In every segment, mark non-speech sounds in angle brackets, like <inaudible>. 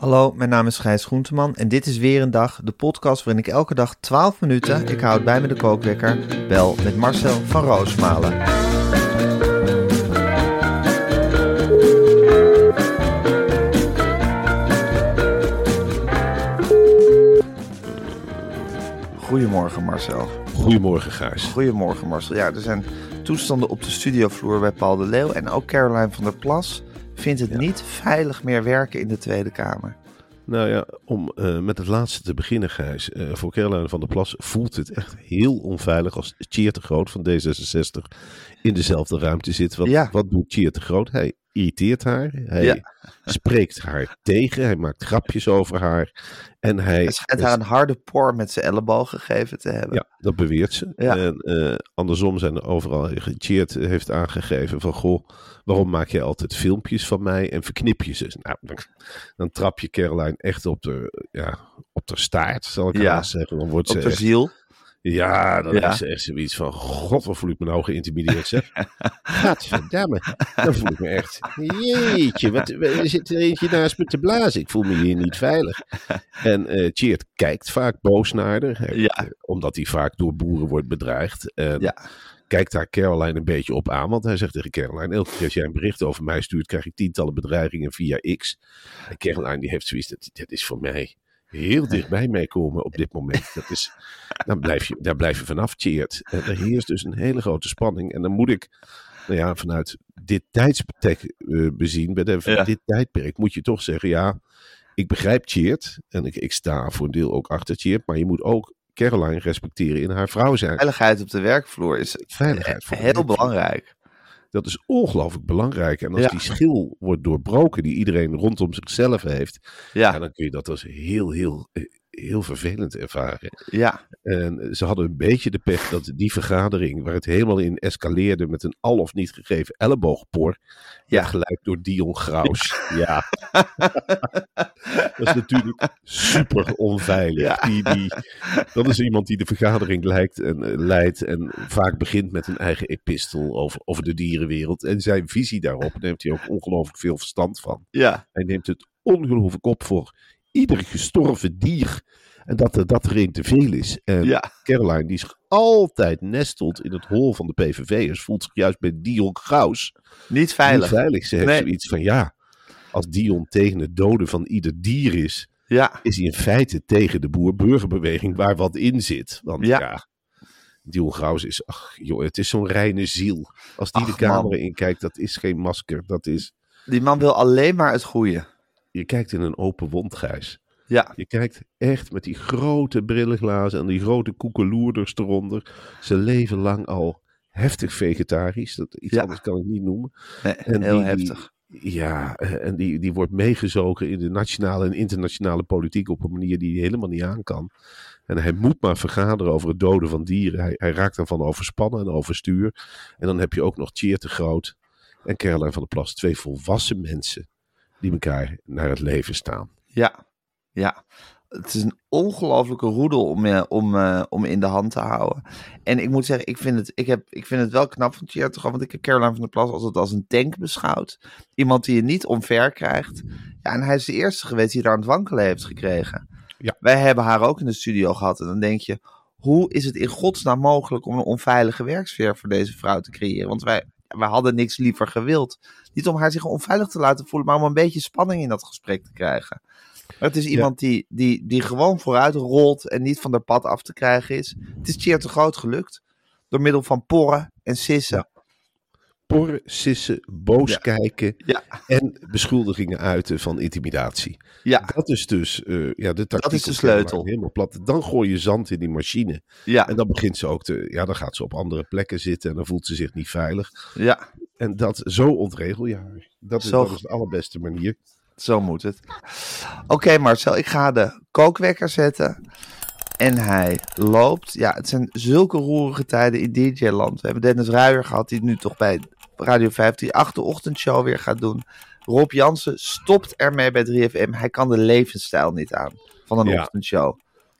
Hallo, mijn naam is Gijs Groenteman en dit is weer een dag, de podcast waarin ik elke dag 12 minuten, ik houd bij me de kookwekker, bel met Marcel van Roosmalen. Goedemorgen Marcel. Goedemorgen, Gijs. Goedemorgen Marcel. Ja, er zijn toestanden op de studiovloer bij Paul de Leeuw en ook Caroline van der Plas vindt het niet veilig meer werken in de Tweede Kamer. Nou ja, om uh, met het laatste te beginnen, Gijs. Uh, voor Caroline van der Plas voelt het echt heel onveilig als Cheer te Groot van D66 in dezelfde ruimte zit. Wat, Ja. wat doet Cheer te Groot? Hij irriteert haar. Hij Ja. <laughs> spreekt haar tegen. Hij maakt grapjes over haar. En hij, Hij schijnt haar een harde por met zijn elleboog gegeven te hebben. Ja, dat beweert ze. Ja. En eh, andersom zijn er overal. Cheert heeft aangegeven van goh, waarom maak je altijd filmpjes van mij en verknip je ze? Nou, dan, dan trap je Caroline echt op de, ja, op de staart, zal ik Ja. zeggen. Dan wordt Op ze de echt, ziel. Ja, dan Ja. is echt zoiets van god, wat voel ik me nou geïntimideerd zeg. <laughs> Gadverdamme, dan voel ik me echt, jeetje, wat, er zit er eentje naast me te blazen. Ik voel me hier niet veilig. En Cheert kijkt vaak boos naar haar, Ja. eh, omdat hij vaak door boeren wordt bedreigd. En Ja. kijkt daar Caroline een beetje op aan, want hij zegt tegen Caroline, elke keer als jij een bericht over mij stuurt, krijg ik tientallen bedreigingen via X. En Caroline die heeft zoiets, dat, dat is voor mij heel dichtbij mij komen op dit moment. Dat is, dan blijf je, daar blijf je vanaf, Cheert. En er heerst dus een hele grote spanning. En dan moet ik, nou ja, vanuit dit tijdsbestek eh, bezien, bij de, Ja. dit tijdperk, moet je toch zeggen, ja, ik begrijp Cheert. En ik, ik sta voor een deel ook achter Cheert, maar je moet ook Caroline respecteren in haar vrouw zijn. Veiligheid op de werkveiligheid is Veiligheid voor heel werkvloer. belangrijk. Dat is ongelooflijk belangrijk. En als Ja. die schil wordt doorbroken die iedereen rondom zichzelf heeft, Ja, ja, dan kun je dat als heel, heel, eh, heel vervelend ervaren. ja, En ze hadden een beetje de pech dat die vergadering, waar het helemaal in escaleerde met een al of niet gegeven elleboogpoor, Ja. gelijk door Dion Graus. Ja. <laughs> dat is natuurlijk super onveilig. Ja. Die, die, dat is iemand die de vergadering lijkt en, eh, leidt en vaak begint met een eigen epistel over, over de dierenwereld. En zijn visie daarop, daar heeft hij ook ongelooflijk veel verstand van. ja, Hij neemt het ongelooflijk op voor ieder gestorven dier. En dat er, dat er een te veel is. En ja. Caroline, die zich altijd nestelt in het hol van de PVV'ers, voelt zich juist bij Dion Graus Niet veilig. niet veilig. Ze heeft Nee. zoiets van, ja, als Dion tegen het doden van ieder dier is, Ja, is hij in feite tegen de boer-burgerbeweging waar wat in zit. Want Ja. ja, Dion Graus is, ach joh, het is zo'n reine ziel. Als die Ach, de camera inkijkt, dat is geen masker. Dat is, die man wil alleen maar het goede. Je kijkt in een open wond, Gijs. Ja, Je kijkt echt met die grote brillenglazen en die grote koekeloerders eronder. Ze leven lang al heftig vegetarisch. Dat, iets Ja. anders kan ik niet noemen. nee, En heel die- heftig. Ja, en die, die wordt meegezogen in de nationale en internationale politiek op een manier die hij helemaal niet aan kan. En hij moet maar vergaderen over het doden van dieren. Hij, hij raakt daarvan overspannen en overstuur. En dan heb je ook nog Tjeer te Groot en Caroline van der Plas. Twee volwassen mensen die elkaar naar het leven staan. Ja, ja. Het is een ongelofelijke roedel om, eh, om, eh, om in de hand te houden. En ik moet zeggen, ik vind het, ik heb, ik vind het wel knap van toch, want ik heb Caroline van der Plas altijd als een tank beschouwd. Iemand die je niet omver krijgt. Ja, en hij is de eerste geweest die daar aan het wankelen heeft gekregen. Ja. Wij hebben haar ook in de studio gehad. En dan denk je, hoe is het in godsnaam mogelijk om een onveilige werksfeer voor deze vrouw te creëren? Want wij, we hadden niks liever gewild. Niet om haar zich onveilig te laten voelen, maar om een beetje spanning in dat gesprek te krijgen. Het is iemand die, die, die gewoon vooruit rolt en niet van de pad af te krijgen is. Het is Tjeerd te Groot gelukt. Door middel van porren en sissen. Porren, sissen, boos Ja. kijken Ja. en beschuldigingen uiten van intimidatie. Ja, Dat is dus eh, ja, de tactiek. is de sleutel. Helemaal plat. Dan gooi je zand in die machine. ja, En dan begint ze ook te, ja, dan gaat ze op andere plekken zitten en dan voelt ze zich niet veilig. ja. En dat, zo ontregel je haar. Dat is, dat is de allerbeste manier. Zo moet het. Oké Marcel, ik ga de kookwekker zetten. En hij loopt. Ja, het zijn zulke roerige tijden in DJ-land. We hebben Dennis Ruijer gehad, die nu toch bij Radio 538 de ochtendshow weer gaat doen. Rob Jansen stopt ermee bij 3FM. Hij kan de levensstijl niet aan van een Ja. ochtendshow.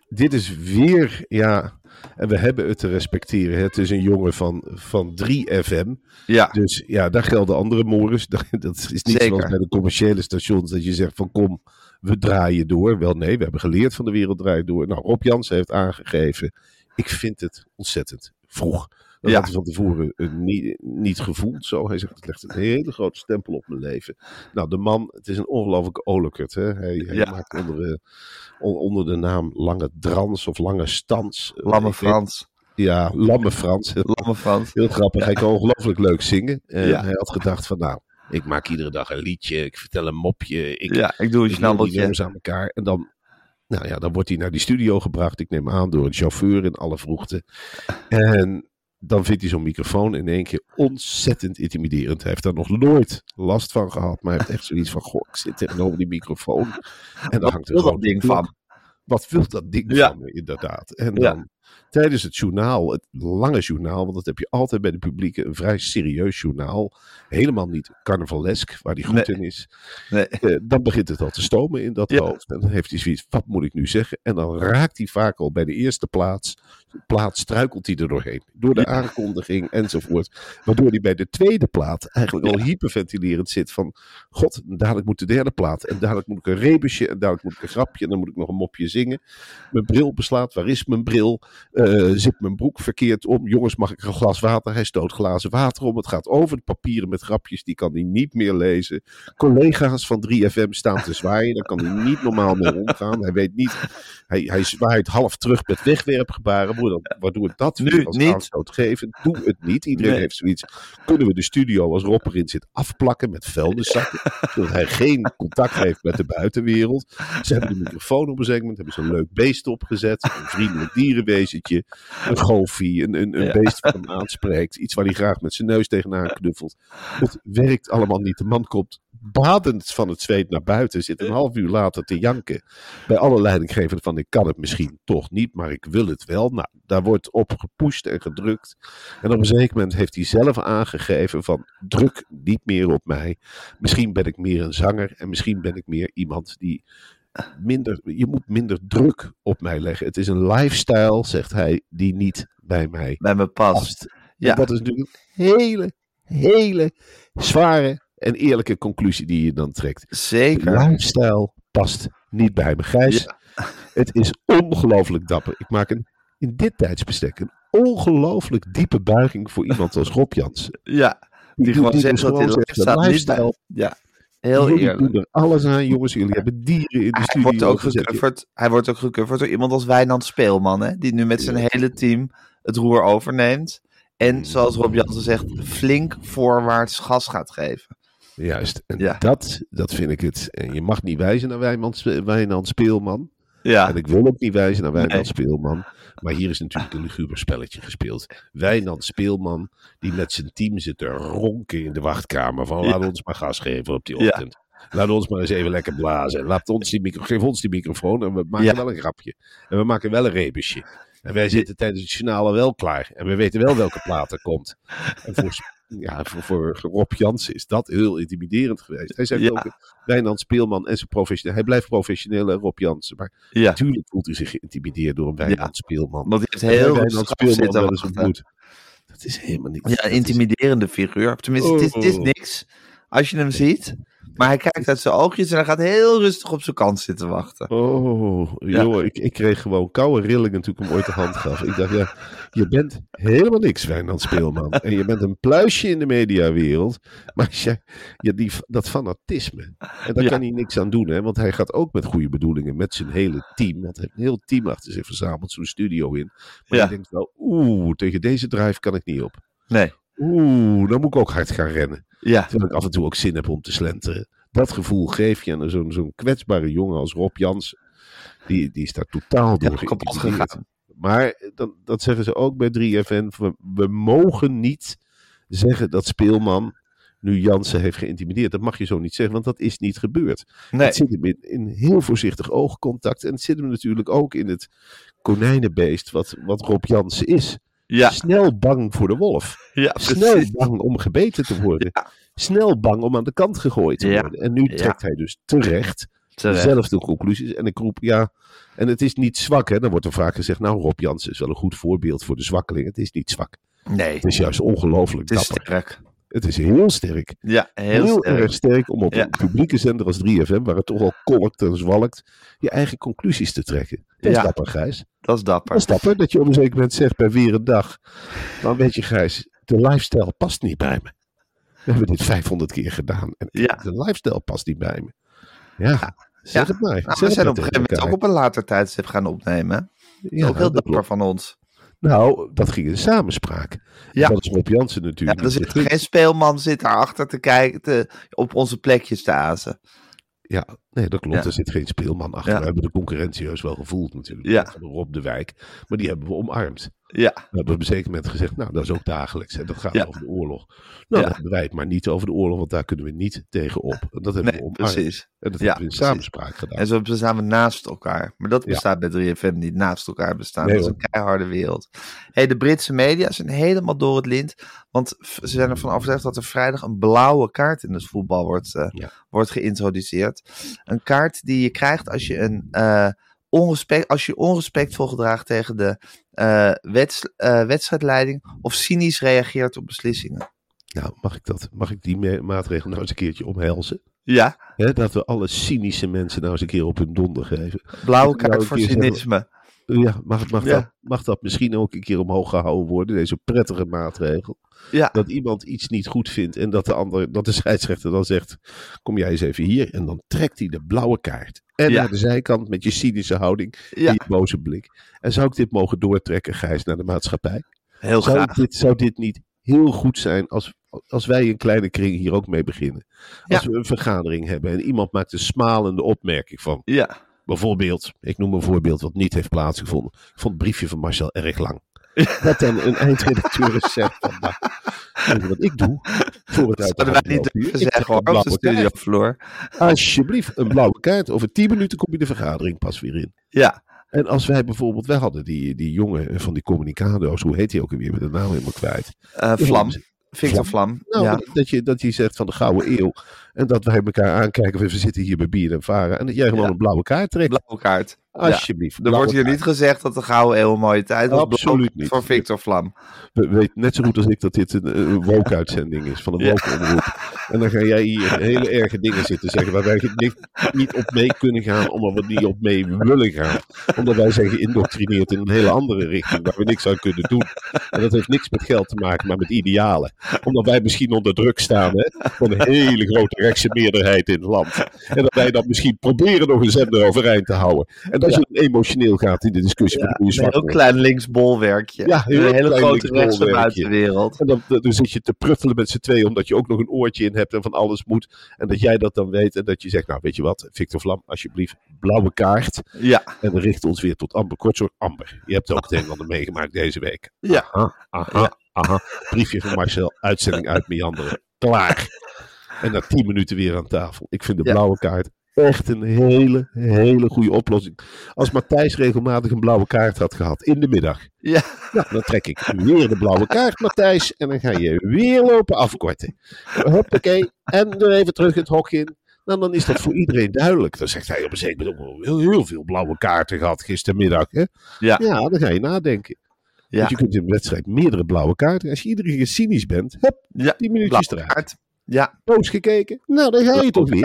Dit is weer, ja, en we hebben het te respecteren. hè. Het is een jongen van, van 3FM. Ja, Dus ja, daar gelden andere mores. <laughs> Dat is niet Zeker. zoals bij de commerciële stations dat je zegt van kom, we draaien door. Wel nee, we hebben geleerd van de wereld draait door. Nou, Rob Jansen heeft aangegeven, ik vind het ontzettend vroeg. Dat Ja. had hij van tevoren eh, niet, niet gevoeld zo. Hij zegt, het legt een hele grote stempel op mijn leven. Nou, de man, het is een ongelofelijke olukert. Hè? Hij, hij Ja. maakt onder de, on- onder de naam Lange Drans of Lange Stans. eh, weet- Frans. Ja, Lamme Frans. <laughs> Lamme Frans. Heel grappig. Hij kan ongelooflijk leuk zingen. En Ja. hij had gedacht van nou, ik maak iedere dag een liedje. Ik vertel een mopje. Ik, Ja, ik doe een snabbeltje. aan elkaar. En dan, nou ja, dan wordt hij naar die studio gebracht. Ik neem aan door een chauffeur in alle vroegte. En dan vindt hij zo'n microfoon in één keer ontzettend intimiderend. Hij heeft daar nog nooit last van gehad. Maar hij heeft echt zoiets van, goh, ik zit tegenover die microfoon. En dan hangt er gewoon ding van? Wat wil dat ding Ja. van me, inderdaad. En Ja. dan tijdens het journaal, het lange journaal, want dat heb je altijd bij de publieke, een vrij serieus journaal. Helemaal niet carnavalesk, waar die goed Nee. in is. Nee. Eh, dan begint het al te stomen in dat Ja. hoofd. En dan heeft hij zoiets, wat moet ik nu zeggen? En dan raakt hij vaak al bij de eerste plaats, plaats struikelt hij er doorheen. Door de aankondiging enzovoort. Waardoor hij bij de tweede plaat eigenlijk al hyperventilerend zit van, god, dadelijk moet de derde plaat. En dadelijk moet ik een rebusje, en dadelijk moet ik een grapje, en dan moet ik nog een mopje zingen. Mijn bril beslaat, waar is mijn bril? Eh, zit mijn broek verkeerd om? Jongens, mag ik een glas water? Hij stoot glazen water om. Het gaat over de papieren met grapjes, die kan hij niet meer lezen. Collega's van 3FM staan te zwaaien, daar kan hij niet normaal mee omgaan. Hij weet niet, hij, hij zwaait half terug met wegwerpgebaren, waardoor, waardoor dat Nu als niet. aanstootgevend. Doe het niet. Iedereen Nee. heeft zoiets. Kunnen we de studio als Rob erin zit afplakken met vuilniszakken, <laughs> zodat hij geen contact heeft met de buitenwereld. Ze hebben de microfoon op een moment, hebben ze een leuk beest opgezet, een vriendelijk dierenwezentje, een goofie, een, een, een Ja. beest wat hem aanspreekt, iets waar hij graag met zijn neus tegenaan knuffelt. Het werkt allemaal niet. De man komt badend van het zweet naar buiten, zit een half uur later te janken bij alle leidinggevenden van ik kan het misschien toch niet, maar ik wil het wel. Nou, daar wordt op gepusht en gedrukt. En op een zeker moment heeft hij zelf aangegeven van druk niet meer op mij. Misschien ben ik meer een zanger en misschien ben ik meer iemand die minder, je moet minder druk op mij leggen. Het is een lifestyle, zegt hij, die niet bij mij Bij me past. past. Ja. En dat is natuurlijk een hele, hele zware en eerlijke conclusie die je dan trekt. Zeker. Lifestyle past niet bij me. Gijs, <laughs> het is ongelooflijk dapper. Ik maak een, in dit tijdsbestek een ongelooflijk diepe buiging voor iemand als Rob Jans. Ja. Die gewoon zegt dus dat hij. Niet bij. lifestyle. Ja. Heel eerlijk. er alles aan, jongens. Jullie hebben dieren in de Hij studio wordt, ook gecoverd, hij wordt ook gecoverd door iemand als Wijnand Speelman, hè, die nu met zijn hele team het roer overneemt. En zoals Rob Jansen zegt, flink voorwaarts gas gaat geven. Juist. En Ja. dat, dat vind ik het. En je mag niet wijzen naar Wijnand, Wijnand Speelman. Ja, En ik wil ook niet wijzen naar Wijnand Nee. Speelman. Maar hier is natuurlijk een luguber spelletje gespeeld. Wijnand Speelman, die met zijn team zit te ronken in de wachtkamer. Van laat ons maar gas geven op die ochtend. Laat ons maar eens even lekker blazen. Laat ons die micro, geef ons die microfoon en we maken Ja. wel een grapje. En we maken wel een rebusje. En wij zitten tijdens het journaal al wel klaar. En we weten wel welke plaat er komt. En voor, <laughs> ja, voor, voor Rob Jansen is dat heel intimiderend geweest. Hij zegt Ja. ook, Wijnand Speelman en zijn professioneel. Hij blijft professioneel, hè, Rob Jansen. Maar ja. Natuurlijk voelt hij zich geïntimideerd door een Wijnand Speelman. Want die heeft heel Wijnand Speelman wel eens ontmoet. Dat is helemaal niet. Ja, is- intimiderende figuur. Tenminste, het is, het is Oh. niks. Als je hem ziet, Maar hij kijkt uit zijn oogjes en hij gaat heel rustig op zijn kant zitten wachten. Oh, joh, ik, ik kreeg gewoon koude rillingen toen ik hem ooit de hand gaf. Ik dacht, ja, je bent helemaal niks, Wijnand Speelman. En je bent een pluisje in de mediawereld. Maar jij, ja, die, dat fanatisme, en daar Ja. kan hij niks aan doen, hè. Want hij gaat ook met goede bedoelingen, met zijn hele team. Want hij heeft een heel team achter zich verzameld, zo'n studio in. Maar Ja. je denkt wel, oeh, tegen deze drive kan ik niet op. Nee. Oeh, dan moet ik ook hard gaan rennen. Ja. Terwijl ik af en toe ook zin heb om te slenteren. Dat gevoel geef je aan zo'n zo'n kwetsbare jongen als Rob Jans. Die, die is daar totaal door Ja, kapot geïntimideerd. gegaan. Maar dan, dat zeggen ze ook bij 3FN. We, we mogen niet zeggen dat Speelman nu Jansen heeft geïntimideerd. Dat mag je zo niet zeggen, want dat is niet gebeurd. Nee. Het zit hem in, in heel voorzichtig oogcontact. En het zit hem natuurlijk ook in het konijnenbeest wat, wat Rob Jansen is. Ja. Snel bang voor de wolf. Ja, Snel bang om gebeten te worden. Snel bang om aan de kant gegooid te worden. En nu trekt hij dus terecht Terecht. dezelfde conclusies. En ik roep, ja, en het is niet zwak. Hè? Dan wordt er vaak gezegd, nou Rob Jansen is wel een goed voorbeeld voor de zwakkeling. Het is niet zwak. Nee, Het is juist ongelooflijk het is dapper. sterk. Het is heel sterk. Ja, heel, Heel, sterk. erg sterk om op Ja. een publieke zender als 3FM, waar het toch al kolkt en zwalkt, je eigen conclusies te trekken. Dat Ja. is dapper, Gijs. Dat is dapper. Dat is dapper dat je op een zeker moment zegt bij weer een dag. Dan weet je, Gijs, de lifestyle past niet bij me. We hebben dit 500 keer gedaan. En Ja. de lifestyle past niet bij me. Ja, zeg het maar. Nou, we zijn maar op een gegeven moment ook op een later tijdstip gaan opnemen. Ja, ook heel dapper van ons. Nou, dat ging in samenspraak. Ja. Dat is Rob Jansen Ja, natuurlijk. er zit geen speelman zit daarachter te kijken, te, op onze plekjes te azen. Ja, nee, dat klopt. Ja. Er zit geen speelman achter. Ja. We hebben de concurrentie juist wel gevoeld natuurlijk. Ja. Rob de Wijk. Maar die hebben we omarmd. Ja, We hebben op een zeker moment gezegd, nou, dat is ook dagelijks. En dat gaat Ja. over de oorlog. Nou, Ja. dat hebben wij het maar niet over de oorlog, want daar kunnen we niet tegen op. En dat hebben nee, we omarmd. precies. En dat Ja, hebben we in precies. samenspraak gedaan. En zo bestaan we naast elkaar. Maar dat bestaat bij 3FM niet. Naast elkaar bestaan. Nee, dat is een keiharde wereld. Hey, de Britse media zijn helemaal door het lint. Want ze zijn ervan overtuigd dat er vrijdag een blauwe kaart in het voetbal wordt, eh, wordt geïntroduceerd. Een kaart die je krijgt als je een eh, onrespect, als je onrespectvol gedraagt tegen de eh, wets- eh, wedstrijdleiding of cynisch reageert op beslissingen. Nou, mag ik, dat, mag ik die maatregel nou eens een keertje omhelzen? Ja, dat we alle cynische mensen nou eens een keer op hun donder geven. blauwe nou kaart voor cynisme. Ja, mag, mag, Ja. Dat, mag dat misschien ook een keer omhoog gehouden worden, deze prettige maatregel? Ja, Dat iemand iets niet goed vindt en dat de, ander, dat de <laughs> scheidsrechter dan zegt: Kom jij eens even hier. En dan trekt hij de blauwe kaart. En Ja. naar de zijkant met je cynische houding ja, je boze blik. En zou ik dit mogen doortrekken, Gijs, naar de maatschappij? heel Zou graag. dit, zou dit niet heel goed zijn als, als wij een kleine kring hier ook mee beginnen? Als we een vergadering hebben en iemand maakt een smalende opmerking van. Ja, Bijvoorbeeld, ik noem een voorbeeld wat niet heeft plaatsgevonden. Ik vond het briefje van Marcel erg lang. <laughs> Dat dan een eindredacteur zegt van, nou, wat ik doe? Voor het wij niet trek zeggen hoor, op de studiovloer. Alsjeblieft, een blauwe kaart. Over tien minuten kom je de vergadering pas weer in. Ja, En als wij bijvoorbeeld, wij hadden die, die jongen van die communicado's, hoe heet hij ook alweer, met de naam helemaal kwijt. eh, Vlam. Victor Vlam. Nou, ja. dat, dat, je, dat je zegt van de gouden eeuw. En dat wij elkaar aankijken, we zitten hier bij Bier en Varen. En dat jij gewoon Ja. een blauwe kaart trekt. Blauwe kaart. Alsjeblieft. Er wordt hier niet gezegd dat de Gouden Eeuw een mooie tijd was. Absoluut niet. Voor Victor Vlam. We weten net zo goed als ik dat dit een, een woke-uitzending is van een <laughs> woke-omroep. En dan ga jij hier hele erge dingen zitten zeggen waar wij niet, niet op mee kunnen gaan, omdat we niet op mee willen gaan. Omdat wij zijn geïndoctrineerd in een hele andere richting waar we niks aan kunnen doen. En dat heeft niks met geld te maken, maar met idealen. Omdat wij misschien onder druk staan hè, van een hele grote rechtse meerderheid in het land. En dat wij dan misschien proberen nog een zender overeind te houden. En dat je emotioneel gaat in de discussie. Ja, een heel klein linksbolwerkje. Ja, heel een hele grote rechtse linksbolwerkje. buitenwereld. En dan, dan zit je te pruttelen met z'n tweeën, omdat je ook nog een oortje in hebt en van alles moet. En dat jij dat dan weet en dat je zegt, nou weet je wat, Victor Vlam, alsjeblieft, blauwe kaart. Ja, En we richten ons weer tot Amber Kortzorg. Amber, je hebt ook het een en ander meegemaakt deze week. Ja. Aha, aha, Ja. aha. Briefje van Marcel, uitzending uit Meanderen. Klaar. En na tien minuten weer aan tafel. Ik vind de Ja. blauwe kaart echt een hele, hele goede oplossing. Als Matthijs regelmatig een blauwe kaart had gehad in de middag. ja, Nou, dan trek ik weer de blauwe kaart, Matthijs. En dan ga je weer lopen afkorten. Hoppakee. En er even terug het hok in. Nou, dan is dat voor iedereen duidelijk. Dan zegt hij op een zeker moment wel heel, heel veel blauwe kaarten gehad gistermiddag. Hè? ja, Ja, dan ga je nadenken. ja. Want je kunt in een wedstrijd meerdere blauwe kaarten. Als je iedere keer cynisch bent, hup, ja. 10 minuutjes eruit. kaart. Ja. Boos gekeken? Nou, dan ga je toch weer.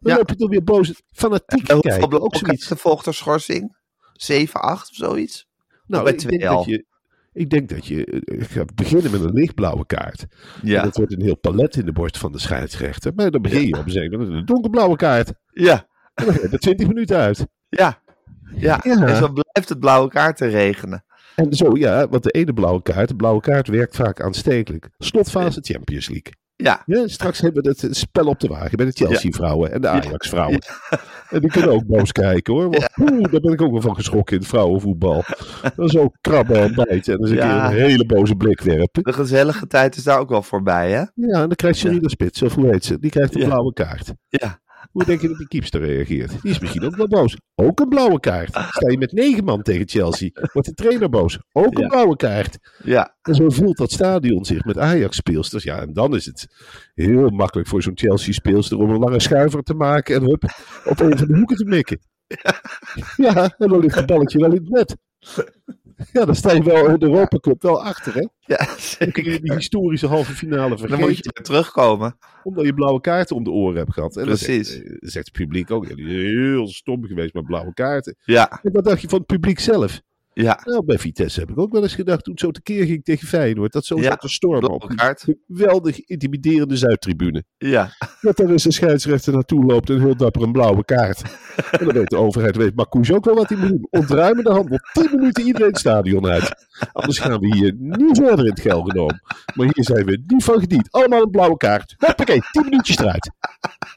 Dan Ja. loop je toch weer boos fanatiek En hoeveel kijken. Ook zoiets. volgt er schorsing? 7, 8 of zoiets? Nou, bij ik denk, 2L. dat je, ik denk dat je eh, gaat beginnen met een lichtblauwe kaart. En Ja. dat wordt een heel palet in de borst van de scheidsrechter. Maar dan begin je op moment met een donkerblauwe kaart. Ja. En dan er 20 minuten uit. Ja. Ja. Ja. En zo blijft het blauwe kaarten regenen. En zo, ja, want de ene blauwe kaart, de blauwe kaart werkt vaak aanstekelijk. Slotfase Champions League. Ja. Ja, straks hebben we het spel op de wagen bij de Chelsea-vrouwen en de Ajax-vrouwen. En die kunnen ook boos kijken hoor. Want oeh, daar ben ik ook wel van geschrokken in het vrouwenvoetbal. Dan zo krabben en bijten en dan een keer een hele boze blik werpen. De gezellige tijd is daar ook wel voorbij, hè? Ja, en dan krijgt Serena Spits, of hoe heet ze, die krijgt een blauwe kaart. Ja. Hoe denk je dat die keepster reageert? Die is misschien ook wel boos. Ook een blauwe kaart. Sta je met negen man tegen Chelsea, wordt de trainer boos. Ook een Ja. blauwe kaart. Ja. En zo voelt dat stadion zich met Ajax-speelsters. Ja, en dan is het heel makkelijk voor zo'n Chelsea-speelster om een lange schuiver te maken en hup, op een van de hoeken te mikken. <laughs> Ja, en dan ligt het balletje wel in het net. <laughs> Ja, dan sta je wel in de Europa Cup wel achter, hè? Ja, Dan kun zeker. je die historische halve finale Dan moet vergeten, je weer terugkomen. omdat je blauwe kaarten om de oren hebt gehad. En Precies. zegt, eh, zegt het publiek ook, heel stom geweest met blauwe kaarten. Ja. En wat dacht je van het publiek zelf? Ja. Nou, bij Vitesse heb ik ook wel eens gedacht, toen het zo tekeer ging tegen Feyenoord, dat zo Ja, zat te stormen op geweldig intimiderende Zuidtribune. Ja. <laughs> Dat daar eens een scheidsrechter naartoe loopt en heel dapper een blauwe kaart. <laughs> En dan weet de overheid, weet Marcouch ook wel wat hij moet doen. Ontruimen de handel, 10 minuten iedereen het stadion uit. Anders gaan we hier niet verder in het Gelderdoom. Maar hier zijn we niet van gediend. Allemaal een blauwe kaart. Hoppakee, 10 minuutjes eruit.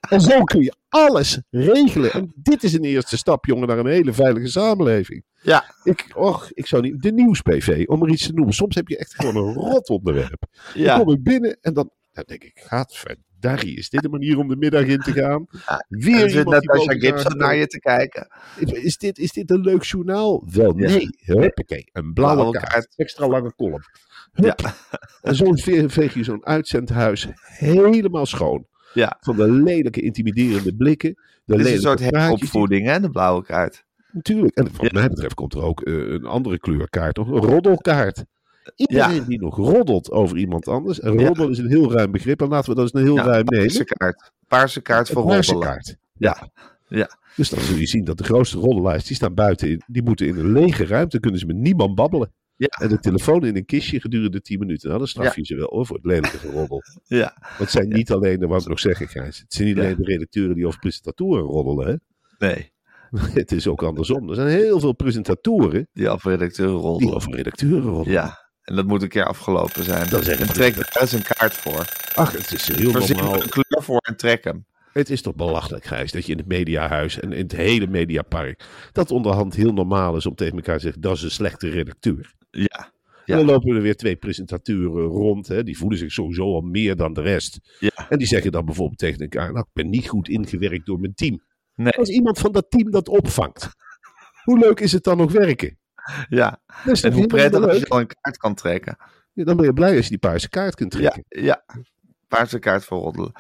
En zo kun je alles regelen. En dit is een eerste stap, jongen, naar een hele veilige samenleving. Ja. Ik, och, ik zou niet. De nieuws-PV, om er iets te noemen. Soms heb je echt gewoon een <laughs> rot onderwerp. Dan Ja. kom ik binnen en dan, dan denk ik, gadverdarrie, is dit een manier om de middag in te <laughs> gaan? Weer Er zit Natasha Gibson naar je te kijken. Is dit, is dit een leuk journaal? Wel, Ja. nee. Huppakee, een blauwe, Blauwe kaart. kaart. Extra lange column. Hup. En zo ve- veeg je zo'n uitzendhuis helemaal schoon. Ja. Van de lelijke, intimiderende blikken. De Het is een lelijke soort heropvoeding, hè, de blauwe kaart. Natuurlijk. En wat mij betreft komt er ook eh, een andere kleurkaart, of een roddelkaart. Iedereen die nog roddelt over iemand anders. En Ja. roddel is een heel ruim begrip. En laten we dat eens een heel Ja, ruim Paarse nemen. kaart. Paarse kaart voor paarse roddelen. kaart. Ja. Ja. Dus dan zul je zien dat de grootste roddelaars, die staan buiten. In, die moeten in een lege ruimte, kunnen ze met niemand babbelen. Ja. En de telefoon in een kistje gedurende 10 minuten. Nou, dan straf je ze wel hoor, voor het lelijke geroddel. <laughs> Ja. Want het zijn niet alleen, dat wou ik nog zeggen Gijs. Het zijn niet alleen de redacteuren die over presentatoren roddelen. Hè? Nee. <laughs> Het is ook andersom. Er zijn heel veel presentatoren Die afredacteur die roddelen. Ja. En dat moet een keer afgelopen zijn. Dat en een trek daar eens een kaart voor. Ach, het is heel Verzin normaal. er een kleur voor en trek hem. Het is toch belachelijk, Gijs, dat je in het mediahuis en in het hele mediapark, dat onderhand heel normaal is om tegen elkaar te zeggen, dat is een slechte redacteur. Ja. En dan lopen er weer twee presentatoren rond, hè, die voelen zich sowieso al meer dan de rest. Ja. En die zeggen dan bijvoorbeeld tegen elkaar, nou, ik ben niet goed ingewerkt door mijn team. Nee. Als iemand van dat team dat opvangt, hoe leuk is het dan nog werken? Ja. Dat En hoe prettig leuk? je al een kaart kan trekken. Ja, dan ben je blij als je die paarse kaart kunt Ja. trekken. Ja. Paarse kaart voor roddelen.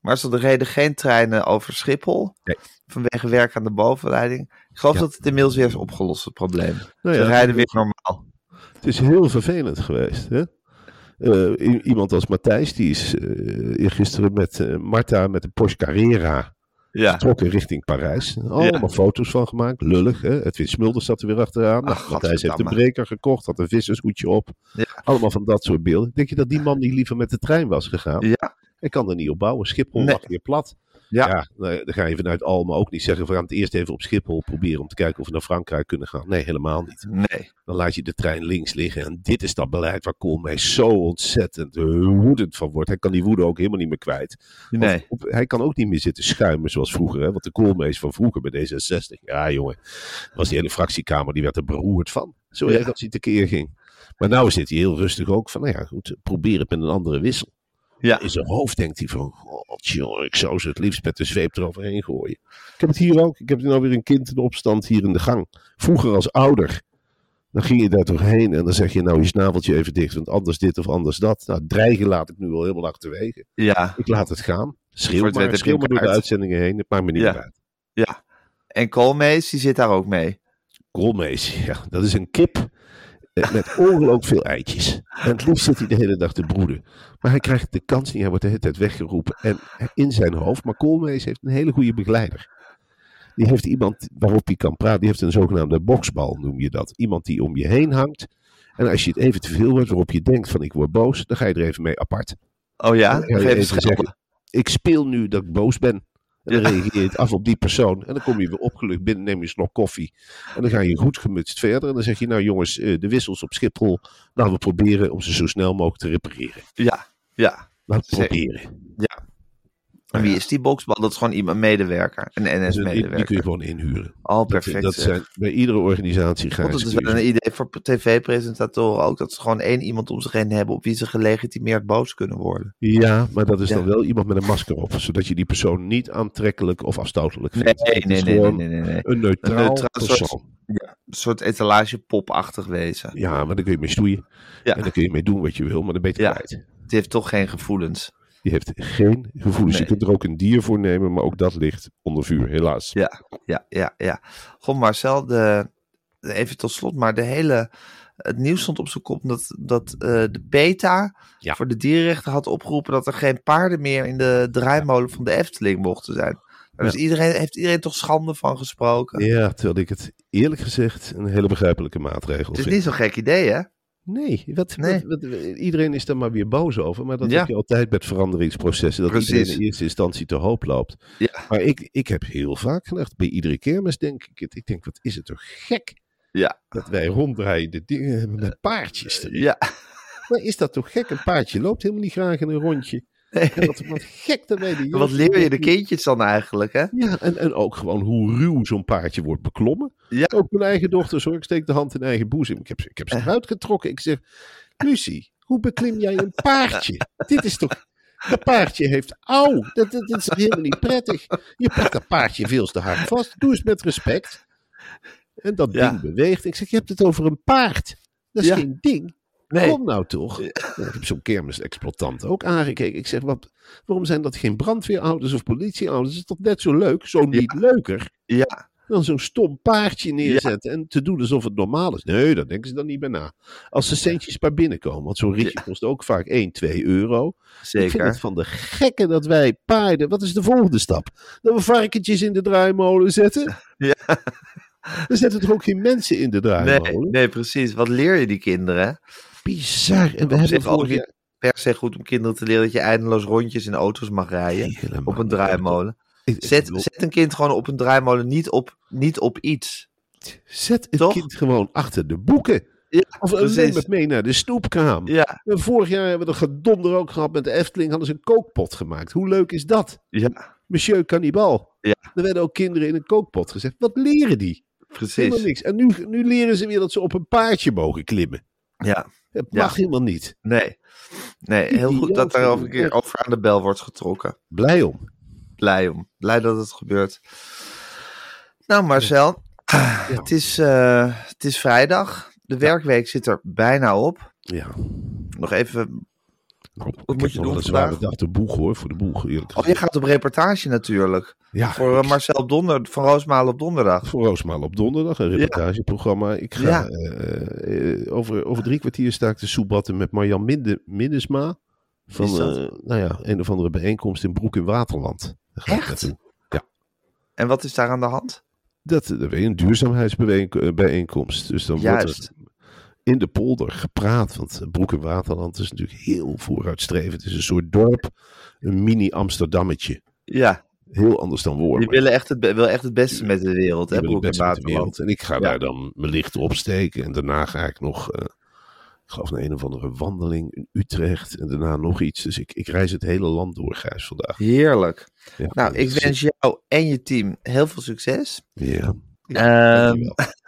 Maar ze reden geen treinen over Schiphol. Nee. Vanwege werk aan de bovenleiding. Ik geloof Ja. dat het inmiddels weer is opgelost, het probleem. Nou Ze ja, rijden weer normaal. Het is heel vervelend geweest. Hè? Eh, iemand als Matthijs, die is eh gisteren met eh, Marta met een Porsche Carrera Ja. vertrokken richting Parijs. Allemaal foto's van gemaakt, lullig. Hè? Edwin Smulders zat er weer achteraan. Ach, Matthijs heeft een godverdamme. breker gekocht, had een vissershoedje op. Ja. Allemaal van dat soort beelden. Denk je dat die man niet liever met de trein was gegaan? Ja. Hij kan er niet op bouwen. Schiphol Nee. lag weer plat. Ja. Ja, nou, dan ga je vanuit Alma ook niet zeggen, we gaan het eerst even op Schiphol proberen om te kijken of we naar Frankrijk kunnen gaan. Nee, helemaal niet. Nee. Dan laat je de trein links liggen. En dit is dat beleid waar Koolmees zo ontzettend woedend van wordt. Hij kan die woede ook helemaal niet meer kwijt. Nee. Of- hij kan ook niet meer zitten schuimen zoals vroeger. Hè? Want de Koolmees van vroeger bij D66. Ja, jongen. Was die hele fractiekamer, die werd er beroerd van. Zo Ja. erg als hij tekeer ging. Maar nou zit hij heel rustig ook van, nou ja, goed, probeer het met een andere wissel. Ja. In zijn hoofd denkt hij van, god jongen, ik zou ze het liefst met de zweep eroverheen gooien. Ik heb het hier ook. Ik heb nu alweer een kind in opstand hier in de gang. Vroeger als ouder. Dan ging je daar toch heen en dan zeg je nou je snaveltje even dicht, want anders dit of anders dat. Nou, dreigen laat ik nu al helemaal achterwege. Ja. Ik laat het gaan. Schreeuw maar, schreeuw maar door de uitzendingen heen. Het maakt me niet Ja. uit. Ja. En Koolmees, die zit daar ook mee. Koolmees, ja, dat is een kip Met ongelooflijk veel eitjes. En het liefst zit hij de hele dag te broeden. Maar hij krijgt de kans niet. Hij wordt de hele tijd weggeroepen. En in zijn hoofd, maar Koolmees heeft een hele goede begeleider. Die heeft iemand waarop hij kan praten. Die heeft een zogenaamde boksbal, noem je dat. Iemand die om je heen hangt. En als je het even te veel wordt, waarop je denkt van ik word boos, dan ga je er even mee apart. Oh ja? Dan ga je even schelden. zeggen, ik speel nu dat ik boos ben. En dan reageer je het af op die persoon. En dan kom je weer opgelucht binnen, neem je een slok koffie. En dan ga je goed gemutst verder. En dan zeg je, nou jongens, eh, de wissels op Schiphol, laten we proberen om ze zo snel mogelijk te repareren. Ja, ja. Laten we proberen. ja. En wie is die boksbal? Dat is gewoon iemand, een medewerker. Een Dus die, die kun NS-medewerker. je gewoon inhuren. Oh, Dat, perfect. dat zijn, bij iedere organisatie ga Want je dat is wel een idee voor tv-presentatoren ook. Dat ze gewoon één iemand om zich heen hebben op wie ze gelegitimeerd boos kunnen worden. Ja, maar dat is dan wel iemand met een masker op. Zodat je die persoon niet aantrekkelijk of afstotelijk vindt. nee, nee, nee, nee, nee. Een neutraal, Een neutraal soort- persoon. Ja, een soort etalagepopachtig wezen. Ja, maar daar kun je mee stoeien. Ja. En daar kun je mee doen wat je wil, maar dan ben je het Ja. kwijt. Het heeft toch geen gevoelens. Die heeft geen gevoelens. Je kunt er ook een dier voor nemen, maar ook dat ligt onder vuur, helaas. Ja, ja, ja, ja. Goh, Marcel, de, even tot slot, maar de hele, het nieuws stond op zijn kop dat, dat eh, de PETA Ja. voor de dierenrechten had opgeroepen dat er geen paarden meer in de draaimolen van de Efteling mochten zijn. Daar is iedereen, heeft iedereen toch schande van gesproken? Ja, terwijl ik het eerlijk gezegd een hele begrijpelijke maatregel Het is vind. niet zo'n gek idee, hè? Nee, wat, Nee. wat- wat- iedereen is er maar weer boos over. Maar dat Ja. heb je altijd met veranderingsprocessen. Dat Precies. iedereen in eerste instantie te hoop loopt. Ja. Maar ik, ik heb heel vaak gedacht, bij iedere kermis denk ik het. Ik denk, wat is het toch gek Ja. dat wij ronddraaiende dingen hebben met paardjes erin. Ja. Maar is dat toch gek? Een paardje loopt helemaal niet graag in een rondje. Wat, wat gek die <laughs> Wat leer je de kindjes dan eigenlijk, hè? Ja, en, en ook gewoon hoe ruw zo'n paardje wordt beklommen. Ja. Ook mijn eigen dochters hoor. Ik steek de hand in eigen boezem. Ik heb, ze- ik heb ze eruit getrokken. Ik zeg, Lucie, hoe beklim jij een paardje? <laughs> Dit is toch... Dat paardje heeft auw. Dat, dat, dat is helemaal niet prettig. Je pakt dat paardje veel te hard vast. Doe eens met respect. En dat Ja. ding beweegt. Ik zeg, je hebt het over een paard. Dat is Ja. geen ding. Nee. Kom nou toch. Ja, ik heb zo'n kermisexploitant ook aangekeken. Ik zeg, wat, waarom zijn dat geen brandweerauto's of politieauto's? Dat is toch net zo leuk? Zo niet leuker Ja. dan zo'n stom paardje neerzetten en te doen alsof het normaal is. Nee, daar denken ze dan niet bij na. Als de centjes maar binnenkomen, want zo'n ritje kost ook vaak 1, 2 euro. Ik vind het Zeker. van de gekken dat wij paarden, wat is de volgende stap? Dat we varkentjes in de draaimolen zetten? <laughs> Ja. Dan zetten er ook geen mensen in de Nee, draaimolen. nee, precies. Wat leer je die kinderen? Bizar. En we hebben zich ook vorig niet jaar... per se goed om kinderen te leren dat je eindeloos rondjes in auto's mag rijden. Helemaal Op een draaimolen. Zet, zet een kind gewoon op een draaimolen, niet op, niet op iets. Zet het Toch? kind gewoon achter de boeken. Ja, Of eh, neem het mee naar de snoepkraam. Ja, En Vorig jaar hebben we er gedonder ook gehad met de Efteling. Hadden ze een kookpot gemaakt. Hoe leuk is dat? ja, Monsieur Cannibal. Ja. Er werden ook kinderen in een kookpot gezet. Wat leren die? Helemaal precies. niks. En nu, nu leren ze weer dat ze op een paardje mogen klimmen. Ja, Het Ja. mag helemaal niet. nee. Nee, heel goed dat daar over een keer over aan de bel wordt getrokken. Blij om. Blij om. Blij dat het gebeurt. Nou, Marcel, <clears throat> het, is, eh, het is vrijdag. De werkweek zit er bijna op. Ja. Nog even. Nou, ik moet je doen vandaag? dag de boeg hoor. Voor de boeg eerlijk Oh, je gaat op reportage natuurlijk. Ja, Voor eh, ik- Marcel op Donder, van Roosmalen op donderdag. voor Roosmaal op donderdag. Een reportageprogramma. Ik ga Ja. eh, eh, over, over drie kwartier sta ik te soebatten met Marjan Minde, Minnesma. Van eh, nou ja, een of andere bijeenkomst in Broek in Waterland. Echt? naartoe. En wat is daar aan de hand? Dat, dat weet je, een duurzaamheidsbijeenkomst. Dus dan wordt Juist. er in de polder gepraat. Want Broek in Waterland is natuurlijk heel vooruitstrevend. Het is een soort dorp, een mini-Amsterdammetje. Ja, Heel anders dan die Wormen. willen echt het, echt het beste met de wereld. Hè, Die Broek en Waterland. En ik ga Ja. daar dan mijn licht opsteken. En daarna ga ik nog, eh, ik geloof naar een of andere wandeling in Utrecht. En daarna nog iets. Dus ik, ik reis het hele land door, Gijs, vandaag. Heerlijk. Ja, Nou, ik wens jou en je team heel veel succes. Ja. Ehm,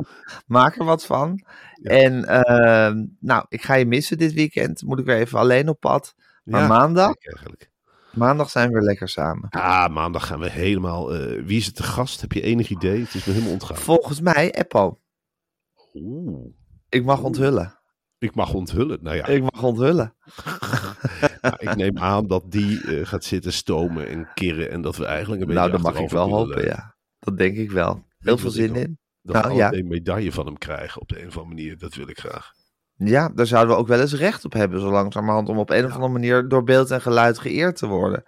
<laughs> maak er wat van. Ja. En ehm, nou, ik ga je missen dit weekend. Moet ik weer even alleen op pad. Maar Ja, maandag, eigenlijk. maandag zijn we weer lekker samen. Ah, maandag gaan we helemaal. eh, wie is het te gast? Heb je enig idee? Het is me helemaal ontgaan. Volgens mij, Eppo. Oeh. Ik mag onthullen. Ik mag onthullen. Nou ja, Ik mag onthullen. <laughs> nou, ik neem aan dat die eh, gaat zitten stomen en kirren. En dat we eigenlijk een beetje. Nou, dat mag ik wel hopen, ja. Dat denk ik wel. Heel veel zin in. Dat Nou, we ja. een medaille van hem krijgen op de een of andere manier. Dat wil ik graag. Ja, daar zouden we ook wel eens recht op hebben, zo langzamerhand, om op een of andere manier door beeld en geluid geëerd te worden.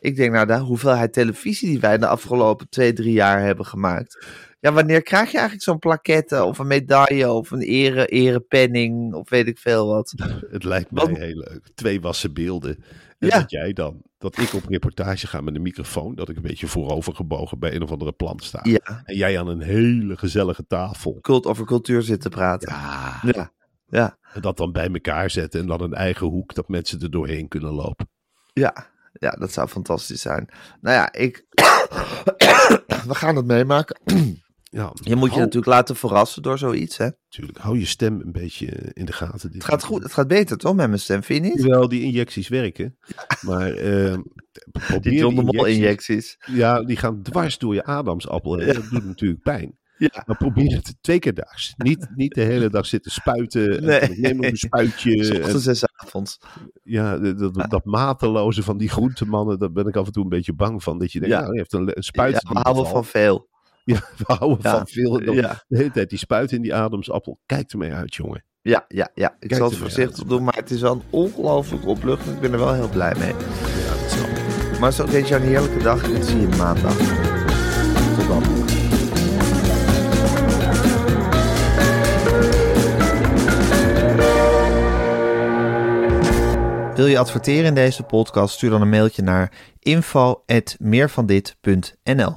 Ik denk, nou, de hoeveelheid televisie die wij de afgelopen twee, drie jaar hebben gemaakt. Ja, wanneer krijg je eigenlijk zo'n plaquette of een medaille of een ere, erepenning of weet ik veel wat? <laughs> Het lijkt mij Wat- heel leuk. Twee wassen beelden. En Ja. dat jij dan, dat ik op reportage ga met een microfoon, dat ik een beetje voorover gebogen bij een of andere plant sta. Ja, En jij aan een hele gezellige tafel. cult over cultuur zitten praten. Ja. Ja, ja, En dat dan bij elkaar zetten en dan een eigen hoek dat mensen er doorheen kunnen lopen. ja, ja, dat zou fantastisch zijn. Nou ja, ik. <coughs> we gaan het meemaken. Ja, Je moet je natuurlijk laten verrassen door zoiets, hè? Natuurlijk, hou je stem een beetje in de gaten. Het gaat goed, het gaat beter toch met mijn stem, vind je niet? Hoewel die injecties werken. <laughs> Maar ehm probeer Die John de Mol injecties-. Ja, die gaan dwars door je adamsappel. En Ja. dat doet natuurlijk pijn. Ja. Maar probeer het twee keer daags. Niet, niet de hele dag zitten spuiten. en Nee. Neem een spuitje. <laughs> En, ochtends en 's avonds. ja, dat, dat, dat mateloze van die groentemannen, daar ben ik af en toe een beetje bang van. Dat je denkt, Ja. nou, hij heeft een, een spuit. Ja, we houden van veel. <laughs> Ja, we houden Ja. van veel. En dan Ja. De hele tijd die spuit in die adamsappel. Kijk ermee uit, jongen. Ja, ja, ja. Ik Kijk zal het voorzichtig uit. doen, maar het is wel een ongelooflijk opluchting. Ik ben er wel heel blij mee. Ja, dat snap ik. Maar zo wens je een heerlijke dag en ik zie je maandag. Tot dan. Wil je adverteren in deze podcast? Stuur dan een mailtje naar info.meervandit.nl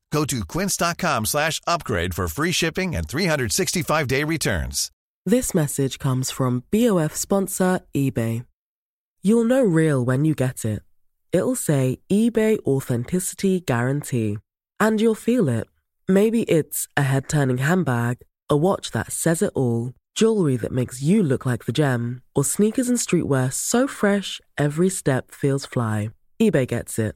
Go to quince.com slash upgrade for free shipping and 365-day returns. This message comes from BOF sponsor eBay. You'll know real when you get it. It'll say eBay Authenticity Guarantee. And you'll feel it. Maybe it's a head turning handbag, a watch that says it all, jewelry that makes you look like the gem, or sneakers and streetwear so fresh every step feels fly. eBay gets it.